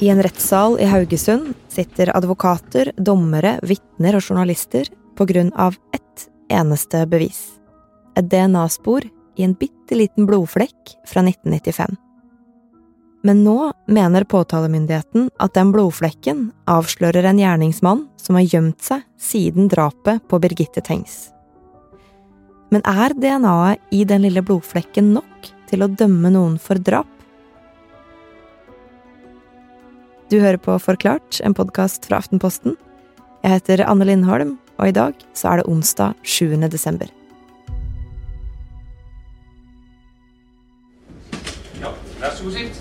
I en rettssal i Haugesund sitter advokater, dommere, vitner og journalister på grunn av ett eneste bevis. Et DNA-spor i en bitte liten blodflekk fra 1995. Men nå mener påtalemyndigheten at den blodflekken avslører en gjerningsmann som har gjemt seg siden drapet på Birgitte Tengs. Men er DNA-et i den lille blodflekken nok til å dømme noen for drap? Du hører på Forklart, en podkast fra Aftenposten. Jeg heter Anne Lindholm, og i dag så er det onsdag 7. desember. Ja, vær så god, sitt.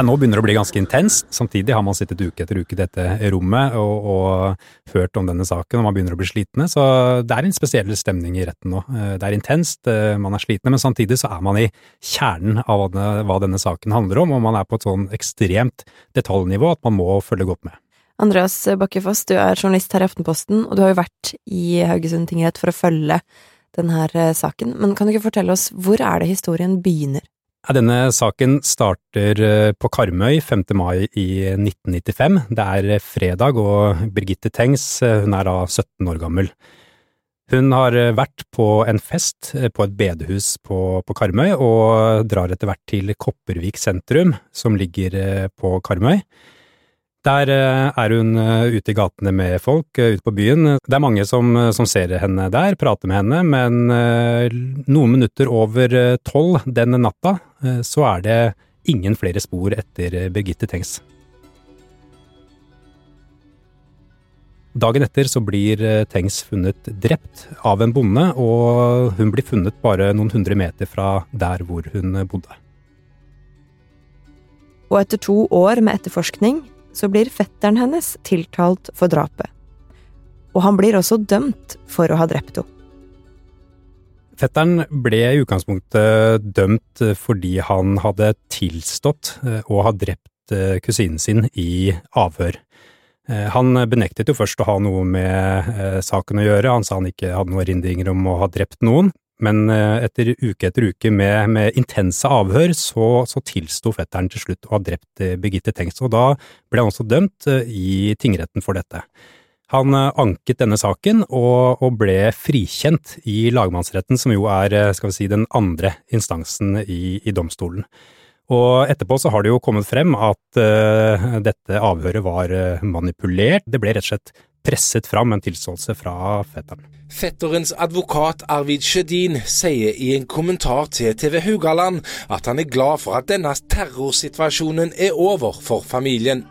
Nå begynner det å bli ganske intenst. Samtidig har man sittet uke etter uke i dette rommet og, og hørt om denne saken, og man begynner å bli slitne. Så det er en spesiell stemning i retten nå. Eh, det er intenst, eh, man er slitne, men samtidig så er man i kjernen av hva denne saken handler om, og man er på et sånn ekstremt detaljnivå at man må følge godt med. Andreas Bakkefoss, du er journalist her i Aftenposten, og du har jo vært i Haugesund tingrett for å følge denne eh, saken, men kan du ikke fortelle oss hvor er det historien begynner? Denne saken starter eh, på Karmøy 5. mai i 1995. Det er eh, fredag, og Birgitte Tengs eh, hun er da 17 år gammel. Hun har vært på en fest på et bedehus på, på Karmøy, og drar etter hvert til Kopervik sentrum, som ligger på Karmøy. Der eh, er hun eh, ute i gatene med folk, eh, ute på byen. Det er mange som, som ser henne der, prater med henne, men noen minutter over tolv den natta så er det ingen flere spor etter Birgitte Tengs. Dagen etter så blir Tengs funnet drept av en bonde, og hun blir funnet bare noen hundre meter fra der hvor hun bodde. Og etter to år med etterforskning så blir fetteren hennes tiltalt for drapet. Og han blir også dømt for å ha drept henne. Fetteren ble i utgangspunktet dømt fordi han hadde tilstått eh, å ha drept eh, kusinen sin i avhør. Eh, han benektet jo først å ha noe med saken å gjøre, han sa han ikke hadde noen erindringer om å ha drept noen, men eh, etter uke etter uke med, med intense avhør, så, så tilsto fetteren til slutt å ha drept eh, Birgitte Tengs, og da ble han også dømt eh, i tingretten for dette. Han anket denne saken og, og, ble frikjent i lagmannsretten, som jo er si, den andre instansen i, i domstolen. Og etterpå så har det jo kommet frem at uh, dette avhøret var manipulert. Det ble rett og slett presset fram en tilståelse fra fetteren. Fetterens advokat Arvid Sjødin sier i en kommentar til TV Haugaland at han er glad for at denne terrorsituasjonen er over for familien.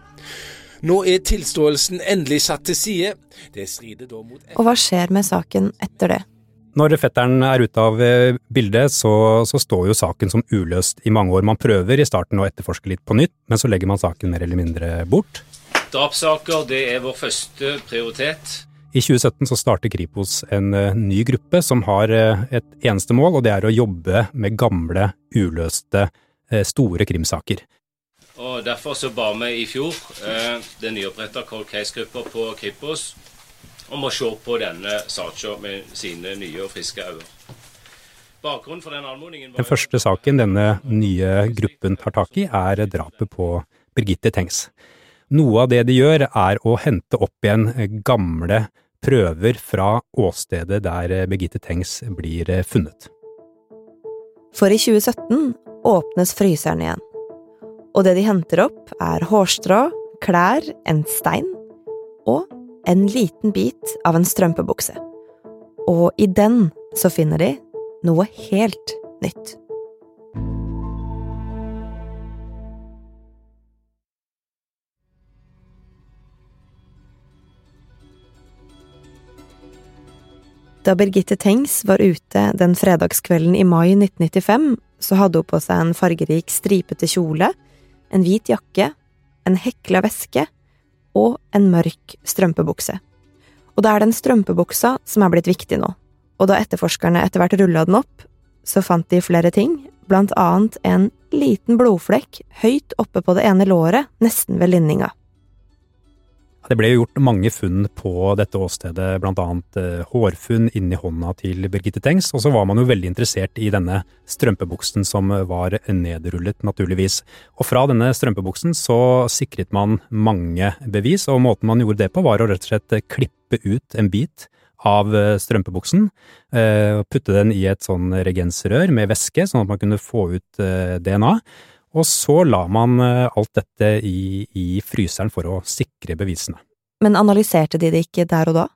Nå er tilståelsen endelig satt til side. Det strider da mot Og hva skjer med saken etter det? Når fetteren er ute av eh, bildet, så, så, står jo saken som uløst i mange år. Man prøver i starten å etterforske litt på nytt, men så legger man saken mer eller mindre bort. Drapssaker det er vår første prioritet. I 2017 så starter Kripos en uh, ny gruppe som har uh, et eneste mål, og det er å jobbe med gamle, uløste, uh, store krimsaker. Og Derfor så ba vi i fjor den nyoppretta Cold Case-gruppa på Kripos om å se på denne saka med sine nye og friske øyne. Den, den første saken denne nye gruppen tar tak i, er drapet på Birgitte Tengs. Noe av det de gjør, er å hente opp igjen gamle prøver fra åstedet der Birgitte Tengs blir funnet. For i 2017 åpnes fryseren igjen. Og det de henter opp, er hårstrå, klær, en stein og en liten bit av en strømpebukse. Og i den så finner de noe helt nytt. Da Birgitte Tengs var ute den fredagskvelden i mai 1995, så hadde hun på seg en fargerik stripete kjole, en hvit jakke, en hekla veske og en mørk strømpebukse. Og det er den strømpebuksa som er blitt viktig nå, og da etterforskerne etter hvert rulla den opp, så fant de flere ting, blant annet en liten blodflekk høyt oppe på det ene låret, nesten ved linninga. Det ble gjort mange funn på dette åstedet, bl.a. annet hårfunn inni hånda til Birgitte Tengs, og så var man jo veldig interessert i denne strømpebuksen som var nedrullet, naturligvis. Og fra denne strømpebuksen så sikret man mange bevis, og måten man gjorde det på var å rett og slett klippe ut en bit av eh, strømpebuksen, eh, putte den i et sånn regensrør med væske, sånn at man kunne få ut DNA. Og så la man eh, alt dette i, i fryseren for å sikre bevisene. Men analyserte de det ikke der og da?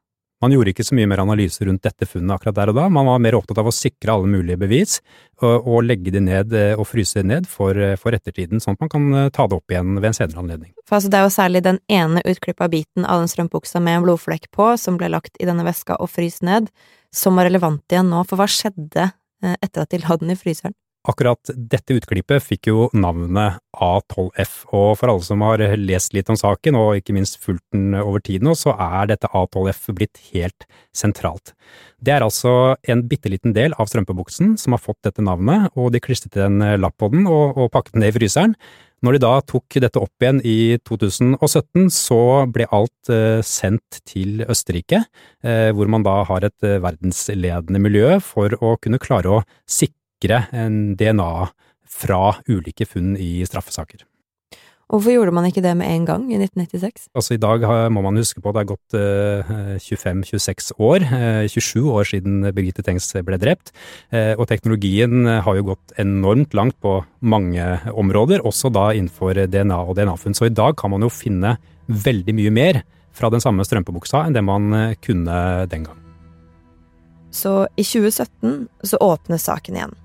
Man gjorde ikke så mye mer analyse rundt dette funnet akkurat der og da, man var mer opptatt av å sikre alle mulige bevis og, og legge det ned eh, og fryse det ned for, eh, for, ettertiden, sånn at man kan ta det opp igjen ved en senere anledning. For altså, Det er jo særlig den ene utklippa biten av den strømpebuksa med en blodflekk på, som ble lagt i denne veska og fryst ned, som var relevant igjen nå, for hva skjedde etter at de la den i fryseren? Akkurat dette utklippet fikk jo navnet A12F, og for alle som har lest litt om saken, og ikke minst fulgt den over tid nå, så er dette A12F blitt helt sentralt. Det er altså en bitte liten del av strømpebuksen som har fått dette navnet, og de klistret en lapp på den og, og pakket den ned i fryseren. Når de da tok dette opp igjen i 2017, så ble alt eh, sendt til Østerrike, eh, hvor man da har et eh, verdensledende miljø for å kunne klare å sikre sikre en DNA fra ulike funn i straffesaker. Hvorfor gjorde man ikke det med en gang, i 1996? Altså I dag må man huske på at det er gått eh, 25-26 år, eh, 27 år siden Birgitte Tengs ble drept. Eh, og teknologien har jo gått enormt langt på mange områder, også da innenfor DNA og DNA-funn. Så i dag kan man jo finne veldig mye mer fra den samme strømpebuksa enn det man eh, kunne den gang. Så i 2017 så åpnes saken igjen.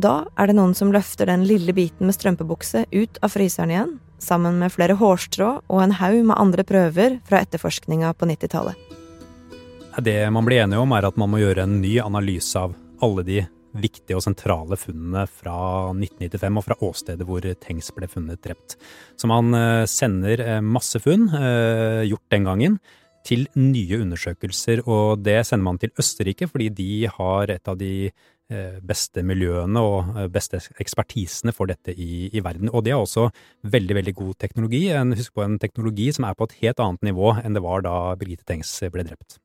Da er det noen som løfter den lille biten med strømpebukse ut av fryseren igjen, sammen med flere hårstrå og en haug med andre prøver fra etterforskninga på 90-tallet. Det man blir enige om, er at man må gjøre en ny analyse av alle de viktige og sentrale funnene fra 1995 og fra åstedet hvor Tengs ble funnet drept. Så man eh, sender eh, masse funn, eh, gjort den gangen, til nye undersøkelser, og det sender man til Østerrike fordi de har et av de beste miljøene og eh, beste ekspertisene for dette i, i, verden. Og det er også veldig, veldig god teknologi. En, husk på en teknologi som er på et helt annet nivå enn det var da Birgitte Tengs ble drept.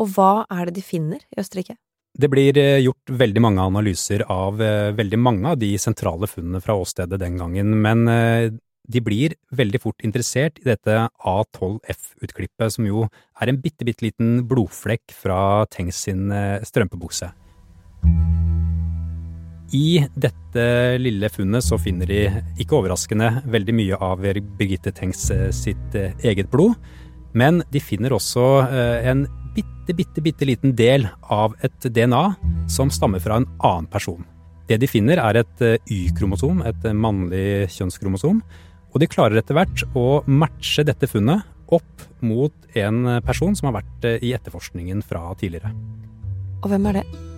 Og hva er det de finner i Østerrike? Det blir eh, gjort veldig mange analyser av veldig mange av de sentrale funnene fra åstedet den gangen, men de blir veldig fort interessert i dette A12F-utklippet, som jo er en bitte, bitte liten blodflekk fra Tengs sin strømpebukse. I dette lille funnet så finner de, ikke overraskende, veldig mye av Birgitte Tengs eh, sitt eh, eget blod. Men de finner også eh, en bitte, bitte, bitte liten del av et DNA som stammer fra en annen person. Det de finner er et Y-kromosom, et mannlig kjønnskromosom. Og de klarer etter hvert å matche dette funnet opp mot en person som har vært i etterforskningen fra tidligere. Og hvem er det?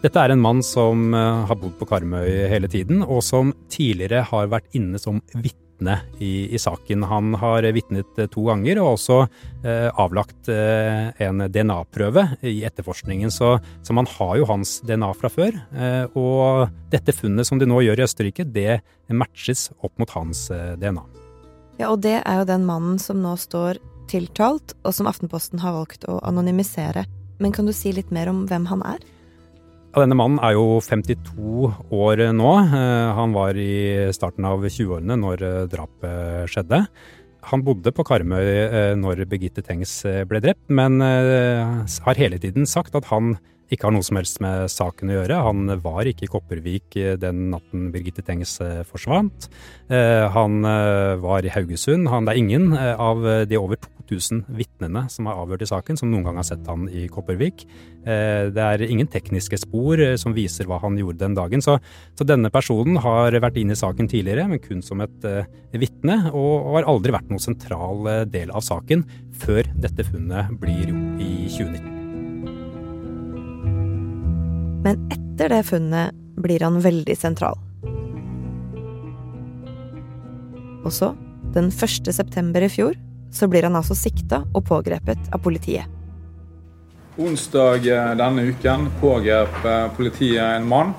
Dette er en mann som eh, har bodd på Karmøy hele tiden, og som tidligere har vært inne som vitne i, i saken. Han har vitnet eh, to ganger, og også eh, avlagt eh, en DNA-prøve i etterforskningen. Så, så, man har jo hans DNA fra før. Eh, og dette funnet som de nå gjør i Østerrike, det matches opp mot hans eh, DNA. Ja, og det er jo den mannen som nå står tiltalt, og som Aftenposten har valgt å anonymisere. Men kan du si litt mer om hvem han er? Denne mannen er jo 52 år nå. Eh, han var i starten av 20-årene når eh, drapet skjedde. Han bodde på Karmøy eh, når Birgitte Tengs ble drept, men har hele tiden sagt at han ikke har noe som helst med saken å gjøre. Han var ikke i Kopervik den natten Birgitte Tengs eh, forsvant. Eh, han eh, var i Haugesund. Han, det er ingen av de over 2000 vitnene som er avhørt i saken, som noen gang har sett han i Kopervik. Det er ingen tekniske spor som viser hva han gjorde den dagen. Så, så denne personen har vært inne i saken tidligere, men kun som et vitne, og har aldri vært noen sentral del av saken før dette funnet blir gjort i 2019. Men etter det funnet blir han veldig sentral. Og så, den 1. september i fjor, så blir han altså sikta og pågrepet av politiet. Onsdag eh, denne uken pågrep eh, politiet en mann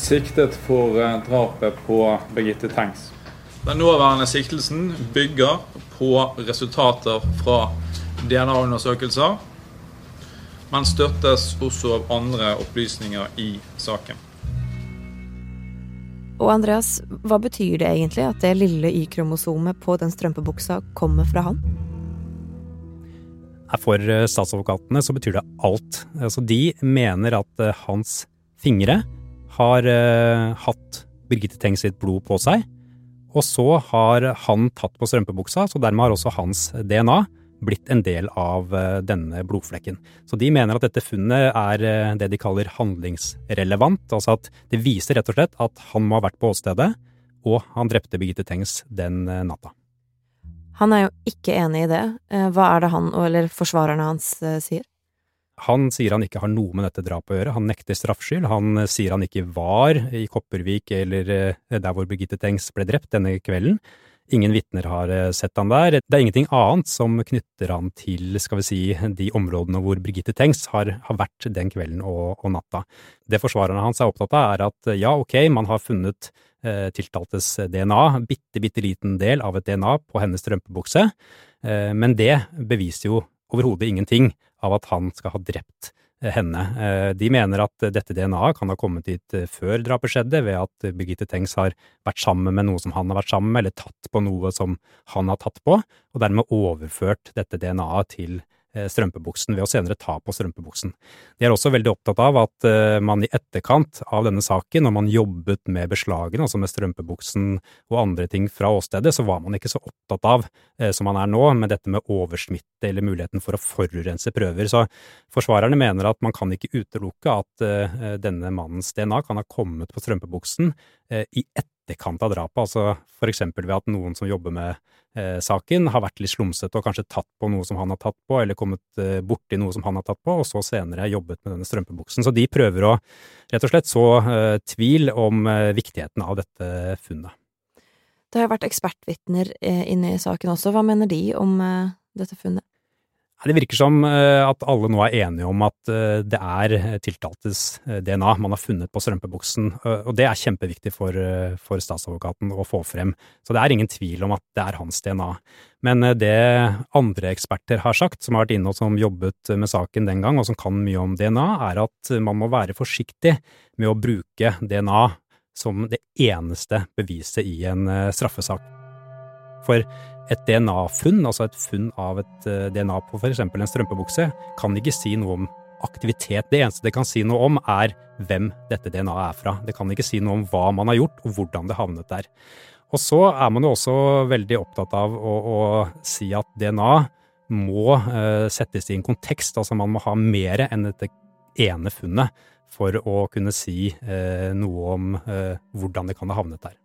siktet for eh, drapet på Birgitte Tengs. Den nåværende siktelsen bygger på resultater fra DNA-undersøkelser, men støttes også av andre opplysninger i saken. Og Andreas, hva betyr det egentlig at det lille Y-kromosomet på den strømpebuksa kommer fra han? For eh, statsadvokatene så betyr det alt. Altså, de mener at eh, hans fingre har uh, hatt Birgitte Tengs sitt blod på seg, og så har han tatt på strømpebuksa, så dermed har også hans DNA blitt en del av denne blodflekken. Så de mener at dette funnet er det de kaller handlingsrelevant, altså at det viser rett og slett at han må ha vært på åstedet, og han drepte Birgitte Tengs den natta. Han er jo ikke enig i det. Eh, hva er det han, eller forsvarerne hans, eh, sier? Han sier han ikke har noe med dette drapet å gjøre, han nekter straffskyld. Han eh, sier han ikke var i Kopervik eller der hvor Birgitte Tengs ble drept denne kvelden. Ingen vitner har sett han der. Det er ingenting annet som knytter han til skal vi si, de områdene hvor Birgitte Tengs har, har vært den kvelden og, og, natta. Det forsvarerne hans er opptatt av, er at ja, ok, man har funnet Eh, tiltaltes DNA, bitte, bitte liten del av et DNA på hennes strømpebukse, eh, men det beviser jo overhodet ingenting av at han skal ha drept eh, henne. De mener at dette DNA-et kan ha kommet dit før drapet skjedde, ved at Birgitte Tengs har vært sammen med noe som han har vært sammen med, eller tatt på noe som han har tatt på, og dermed overført dette DNA-et til Eh, strømpebuksen ved å senere ta på strømpebuksen. De er også veldig opptatt av at eh, man i etterkant av denne saken, når man jobbet med beslagene, altså med strømpebuksen og andre ting fra åstedet, så var man ikke så opptatt av, eh, som man er nå, med dette med oversmitte eller muligheten for å forurense prøver. Så forsvarerne mener at man kan ikke utelukke at denne mannens DNA kan ha kommet på strømpebuksen i etterkant av drapet, altså for eksempel ved at noen som jobber med eh, saken, har vært litt slumsete og kanskje tatt på noe som han har tatt på, eller kommet eh, borti noe som han har tatt på, og så senere jobbet med denne strømpebuksen. Så de prøver å rett og slett så eh, tvil om eh, viktigheten av dette funnet. Det har vært ekspertvitner eh, inne i saken også. Hva mener de om eh, dette funnet? Det virker som eh, at alle nå er enige om at eh, det er tiltaltes eh, DNA man har funnet på strømpebuksen, og det er kjempeviktig for, for, statsadvokaten å få frem. Så det er ingen tvil om at det er hans DNA. Men det andre eksperter har sagt, som har vært inne og som jobbet med saken den gang, og som kan mye om DNA, er at man må være forsiktig med å bruke DNA som det eneste beviset i en straffesak. For et DNA-funn, altså et funn av et eh, DNA på f.eks. en strømpebukse, kan ikke si noe om aktivitet. Det eneste det kan si noe om, er hvem dette DNA-et er fra. Det kan ikke si noe om hva man har gjort, og hvordan det havnet der. Og så er man jo også veldig opptatt av å, å si at DNA må uh, settes i en kontekst. Altså man må ha mer enn dette ene funnet for å kunne si uh, noe om uh, hvordan det kan ha havnet der.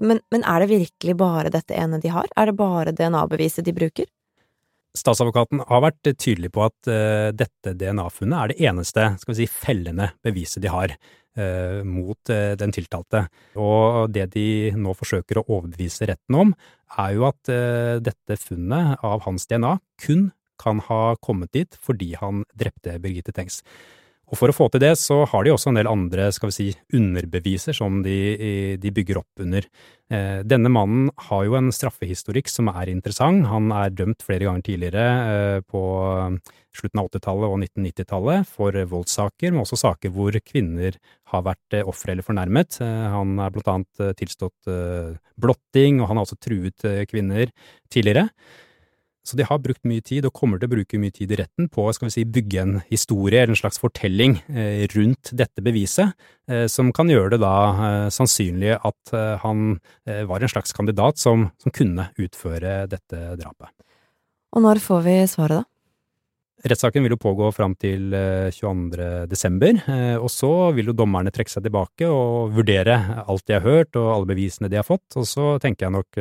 Men, men, er det virkelig bare dette ene de har? Er det bare DNA-beviset de bruker? Statsadvokaten har vært tydelig på at uh, dette DNA-funnet er det eneste skal vi si, fellende beviset de har uh, mot uh, den tiltalte. Og det de nå forsøker å overbevise retten om, er jo at dette funnet av hans DNA kun kan ha kommet dit fordi han drepte Birgitte Tengs. Og for å få til det, så har de også en del andre, skal vi si, underbeviser som de, de bygger opp under. Eh, denne mannen har jo en straffehistorikk som er interessant. Han er dømt flere ganger tidligere eh, på slutten av 80-tallet og 1990-tallet for voldssaker, men også saker hvor kvinner har vært eh, ofre eller fornærmet. Han er blant annet tilstått blotting, og han har også truet kvinner tidligere. Så de har brukt mye tid, og kommer til å bruke mye tid i retten, på å si, bygge en historie eller en slags fortelling eh, rundt dette beviset, eh, som kan gjøre det da eh, sannsynlig at han var en slags kandidat som, som kunne utføre dette drapet. Og når får vi svaret, da? Rettssaken vil jo pågå fram til 22. desember, og så vil jo dommerne trekke seg tilbake og vurdere alt de har hørt og alle bevisene de har fått, og så tenker jeg nok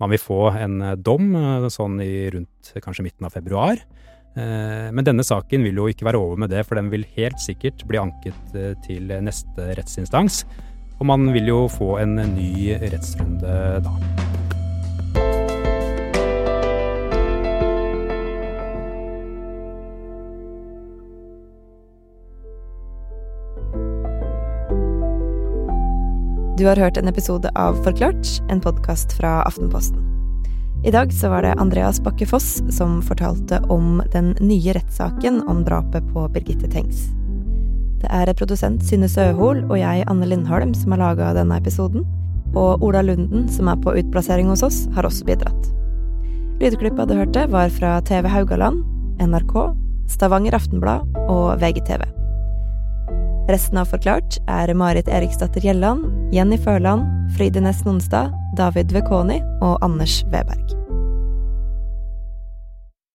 man vil få en eh, dom eh, sånn i rundt kanskje midten av februar. Eh, men denne saken vil jo ikke være over med det, for den vil helt sikkert bli anket til neste rettsinstans. Og man vil jo få en ny rettsrunde da. Du har hørt en episode av Forklart, en podkast fra Aftenposten. I dag så var det Andreas Bakke Foss som fortalte om den nye rettssaken om drapet på Birgitte Tengs. Det er produsent Synne Søhol og jeg, Anne Lindholm, som har laga denne episoden. Og Ola Lunden, som er på utplassering hos oss, har også bidratt. Lydklippet du hørte, var fra TV Haugaland, NRK, Stavanger Aftenblad og VGTV. Resten av Forklart er Marit Eriksdatter Gjelland, Jenny Førland, Fride Næss Nonstad, David Vekoni og Anders Weberg.